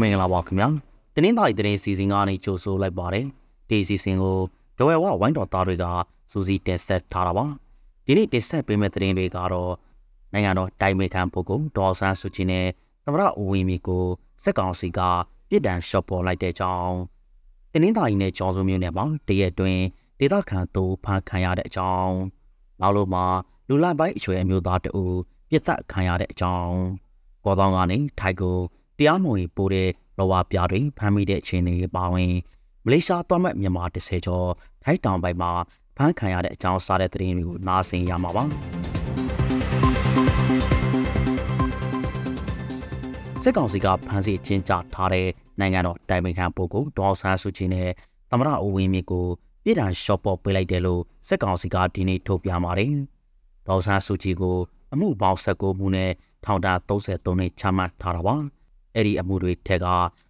မင်္ဂလာပါခင်ဗျာတင်းတိုင်းသတင်းစီစဉ်ကနေကြိုဆိုလိုက်ပါတယ်ဒီစီစဉ်ကိုဒဝဲဝဝိုင်းတော်သားတွေကစူးစီးတင်ဆက်ထားတာပါဒီနေ့တင်ဆက်ပေးမယ့်သတင်းတွေကတော့နိုင်ငံတော်တိုင်မေခံပုဂ္ဂိုလ်ဒေါ်ဆန်းစုကြည်နဲ့သမရဦးဝင်းမီကိုစက်ကောင်စီကပြစ်ဒဏ်ရှော့ပေါ်လိုက်တဲ့ကြောင်းတင်းတိုင်းနဲ့ကြောင်စုံမျိုးနဲ့မှာတရက်တွင်ဒေသခံသူဖမ်းခံရတဲ့အကြောင်းနောက်လို့မှာလူလိုက်ပိုင်းအချွေအမျိုးသားတအူပြစ်သက်ခံရတဲ့အကြောင်းကောသောင်းကနေထိုက်ကို တရားမဝင်ပို့တဲ့လောဝပြတွေဖမ်းမိတဲ့အခြေအနေပါဝင်မလေးရှားသွားမဲ့မြန်မာ30ကျော်ထိုက်တောင်ပိုင်းမှာဖမ်းခံရတဲ့အကြောင်းစားတဲ့သတင်းတွေကိုနားဆင်ရမှာပါစစ်ကောင်စီကဖမ်းဆီးချင်းချထားတဲ့နိုင်ငံတော်တိုင်ပင်ခံပုဂ္ဂိုလ်ဒေါ်ဆန်းစုကြည်နဲ့သမရအိုဝင်းမြင့်ကိုပြည်ထောင်ရှော့ပေါ်ပေးလိုက်တယ်လို့စစ်ကောင်စီကဒီနေ့ထုတ်ပြန်ပါတယ်။ဒေါ်ဆန်းစုကြည်ကိုအမှုပေါင်း19မှုနဲ့ထောင်ဒဏ်33နှစ်ချမှတ်ထားတာပါ။ အဲ့ဒီအမှုတွေထက်က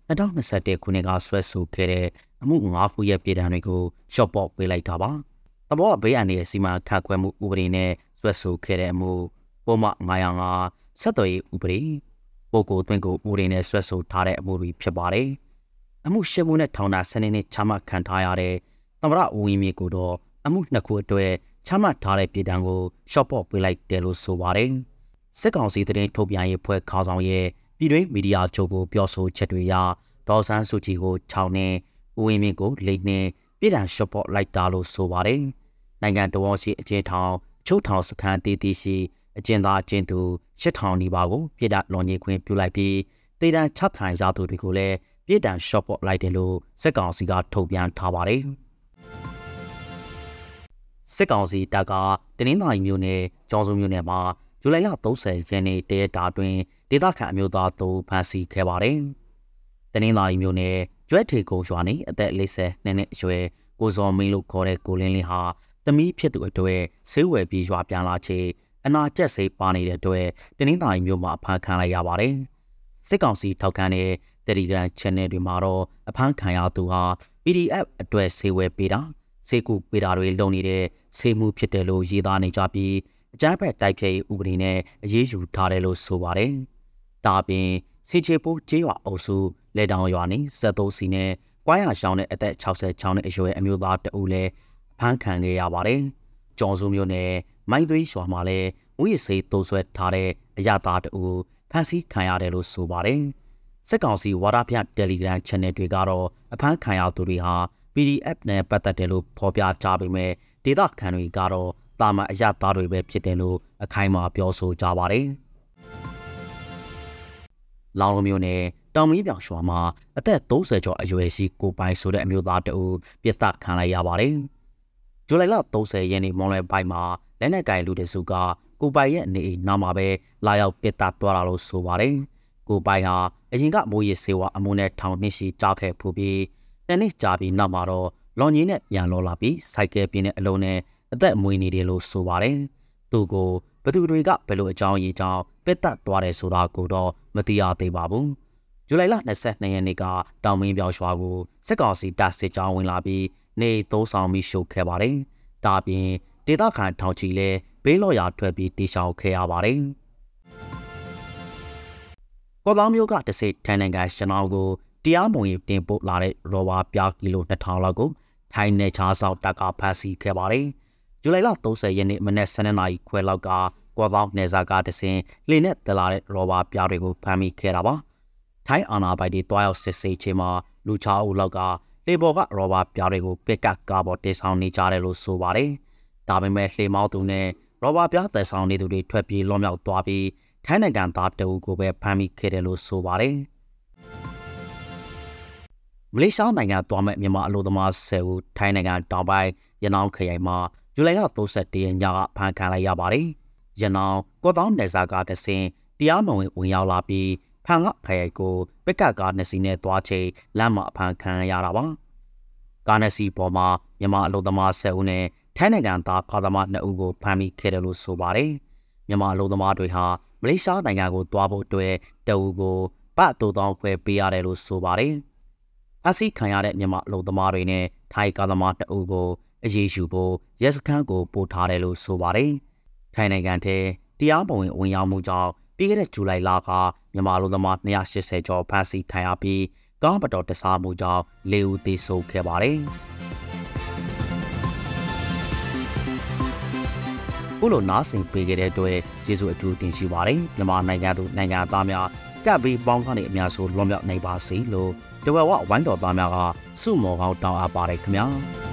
2021ခုနှစ်ကဆွဲဆိုခဲ့တဲ့အမှု၅ခုရဲ့ပြည်ထောင်တွေကိုရှော့ပေါ့ပေးလိုက်တာပါ။သဘောဘေးအန္တရာယ်စီမံခန့်ခွဲမှုဥပဒေနဲ့ဆွဲဆိုခဲ့တဲ့အမှုပုံမှန်905ဆက်သွယ်ရေးဥပဒေပုဂ္ဂိုလ်သွင်းကိုဥပဒေနဲ့ဆွဲဆိုထားတဲ့အမှုတွေဖြစ်ပါတယ်။အမှုရှင်းမှုနဲ့ထောင်ဒဏ်10နှစ်ချမှတ်ခံထားရတဲ့သမရဦးဝင်းမြေကိုတော့အမှုနှစ်ခုအတွက်ချမှတ်ထားတဲ့ပြည်ထောင်ကိုရှော့ပေါ့ပေးလိုက်တယ်လို့ဆိုပါတယ်။စစ်ကောင်စီသတင်းထုတ်ပြန်ရေးဖွဲ့ခေါင်းဆောင်ရဲ့ ပြည်တွင်းမီဒီယာချုပ်ကိုပြောဆိုချက်တွေအရဒေါ်ဆန်းစုကြည်ကို6နှစ်ဦးဝင်းမြင့်ကို၄နှစ်ပြည်ထန်ရှော့ပေါ့လိုက်တာလို့ဆိုပါတယ်။နိုင်ငံတော်ရှိအကျဉ်းထောင်ချုပ်ထောင်စခန်းတည်တည်ရှိအကျဉ်းသားအကျဉ်းသူ8000နီးပါးကိုပြည်ထလွန်ကြီးခွင့်ပြုလိုက်ပြီးတေတံ6ခံရသူတွေကိုလည်းပြည်ထန်ရှော့ပေါ့လိုက်တယ်လို့စစ်ကောင်စီကထုတ်ပြန်ထားပါတယ်။စစ်ကောင်စီတပ်ကတနင်္သာရီမြို့နယ်ကျောင်းစုံမြို့နယ်မှာဇူလိုင်လ30ရက်နေ့တရက်တာတွင် ဒေသခံအမျိုးသားတို့ဖမ်းဆီးခဲ့ပါတယ်။တနင်္သာရီမြို့နယ်ကျွဲထေကုန်းရွာနေအသက်40နှစ်အရွယ်ကိုဇော်မင်းလို့ခေါ်တဲ့ကိုလင်းလေးဟာသမီးဖြစ်သူအတွက်ဆေးဝယ်ပြီးရွာပြန်လာချေအနာကျက်စိတ်ပါနေတဲ့အတွက်တနင်္သာရီမြို့မှာအဖမ်းခံလိုက်ရပါတယ်။စစ်ကောင်စီထောက်ခံတဲ့ Telegram Channel တွေမှာတော့အဖမ်းခံရသူဟာ PDF အတွက်ဆေးဝယ်ပေးတာဆေးကူပေးတာတွေလုပ်နေတဲ့ဆေးမှုဖြစ်တယ်လို့ရေးသားနေကြပြီးအကြမ်းဖက်တိုက်ဖျက်ရေးဥပဒေနဲ့အရေးယူထားတယ်လို့ဆိုပါတယ်။ ဒါအပြင်စီချေပိုးကျေးရွာအုပ်စုလက်တောင်ရွာနေ73စီနဲ့ကွာရရှောင်းတဲ့အသက်66နှစ်အရွယ်အမျိုးသားတဦးလည်းဖမ်းခံခဲ့ရပါတယ်။ကျော်စုမျိုးနဲ့မိုင်းသွေးရွာမှာလည်းဥယျာဉ်စိတိုးဆွဲထားတဲ့အရသာတဦးဖမ်းဆီးခံရတယ်လို့ဆိုပါတယ်။စစ်ကောင်စီဝါဒဖြန့် Telegram Channel တွေကတော့အဖမ်းခံရသူတွေဟာ PDF နဲ့ပတ်သက်တယ်လို့ဖော်ပြကြပေမဲ့ဒေသခံတွေကတော့တာမန်အရသားတွေပဲဖြစ်တယ်လို့အခိုင်အမာပြောဆိုကြပါတယ်။ လောင်လုံးမျိုးနဲ့တောင်မီးပြောင်ရွာမှာအသက်30ကျော်အရွယ်ရှိကိုပိုင်ဆိုတဲ့အမျိုးသားတအူပြစ်ဒဏ်ခံလိုက်ရပါတယ်။ဇူလိုင်လ30ရက်နေ့မွန်လွယ်ပိုင်းမှာလက်နက်ကင်လူတစုကကိုပိုင်ရဲ့နေအိမ်နာမှာပဲလာရောက်ပြစ်ဒဏ်သွားတာလို့ဆိုပါတယ်။ကိုပိုင်ဟာအရင်ကမိုးရစေဝါအမုန်းနဲ့ထောင်နှစ်ရှိကြားခဲ့ဖူးပြီးတနေ့ကြာပြီးနောက်မှာတော့လွန်ကြီးနဲ့ပြန်လောလာပြီးစိုက်ကယ်ပြင်းတဲ့အလုံးနဲ့အသက်မွေးနေတယ်လို့ဆိုပါတယ်။သူကို ဘသူတွေကဘယ်လိုအကြောင်းအရေးကြောင့်ပစ်တက်သွားတယ်ဆိုတာကိုတော့မသိရသေးပါဘူး။ဇူလိုင်လ22ရက်နေ့ကတောင်မင်းပြောင်ရွာကိုစစ်ကောင်စီတပ်စစ်ကြောင်းဝင်လာပြီးနေသုံးဆောင်ပြီးရှုပ်ခဲ့ပါတယ်။ဒါပြင်ဒေသခံထောင်ချီလည်းဘေးလော်ရာထွက်ပြီးတေရှောင်ခဲ့ရပါတယ်။ကော်လောင်းမျိုးကတစိထိုင်နိုင်ငံရှနောင်းကိုတရားမဝင်တင်ပို့လာတဲ့ရောဘာပြားကီလို2000လောက်ကိုထိုင်းနယ်ခြားဆောင်တပ်ကဖမ်းဆီးခဲ့ပါတယ်။ ဇူလိုင်လ30ရက်နေ့မနက်7:00နာရီခွဲလောက်ကကွာပေါင်းနေစာကတစင်လေနဲ့တလာတဲ့ရောဘာပြားတွေကိုဖမ်းမိခဲ့တာပါ။ထိုင်းအာနာပိုင်တွေတွားရောက်စစ်ဆေးချိန်မှာလူချအုပ်လောက်ကလေပေါ်ကရောဘာပြားတွေကိုပစ်ကတ်ကားပေါ်တင်ဆောင်နေကြတယ်လို့ဆိုပါတယ်။ဒါပေမဲ့လှေမောင်းသူနဲ့ရောဘာပြားသက်ဆောင်နေသူတွေထွက်ပြေးလွန်မြောက်သွားပြီးထိုင်းနိုင်ငံသားတအုပ်ကိုပဲဖမ်းမိခဲ့တယ်လို့ဆိုပါတယ်။မလေးရှားနိုင်ငံသွားမဲ့မြန်မာအလို့သမား10ဦးထိုင်းနိုင်ငံတောင်ပိုင်းရနောင်းခရိုင်မှာ ဇူလိုင်လ31ရက်ညကဖမ်းခံလိုက်ရပါတယ်။ရနောင်ကော့တောင်းနယ်စာကတဆင်တရားမဝင်ဝင်ရောက်လာပြီးဖန်ကခရိုင်ကိုပက်ကတ်ကားနှစ်စီးနဲ့သွားချိန်လမ်းမှာအဖမ်းခံရတာပါ။ကားနှစ်စီးပေါ်မှာမြန်မာအလုပ်သမား10ဦးနဲ့ထိုင်းနိုင်ငံသားကားသမား2ဦးကိုဖမ်းမိခဲ့တယ်လို့ဆိုပါတယ်။မြန်မာအလုပ်သမားတွေဟာမလေးရှားနိုင်ငံကိုသွားဖို့အတွက်တအူကိုပတ်တူတောင်းခွဲပေးရတယ်လို့ဆိုပါတယ်။အစီခံရတဲ့မြန်မာအလုပ်သမားတွေနဲ့ထိုင်းကားသမား2ဦးကို အရေးယူဖို့ရဲစခန်းကိုပို့ထားတယ်လို့ဆိုပါတယ်။ထိုင်းနိုင်ငံထဲတရားမဝင်ဝင်ရောက်မှုကြောင့်ပပြီးခဲ့တဲ့ဇူလိုင်လကမြန်မာလူသမား280ကျော်ဖမ်းဆီးခံရပြီးကားမတော်တဆမှုကြောင့်၄ဦးသေဆုံးခဲ့ပါတယ်။ခုလိုနားဆင်ပေးခဲ့တဲ့အတွက်ကျေးဇူးအထူးတင်ရှိပါတယ်မြန်မာနိုင်ငံသူနိုင်ငံသားများကပ်ပြီးပေါင်းကနေအများဆုံးလွန်မြောက်နိုင်ပါစေလို့တဝက်ဝဝိုင်းတော်သားများကစုမော်ကောင်းတောင်းအပ်ပါတယ်ခင်ဗျာ။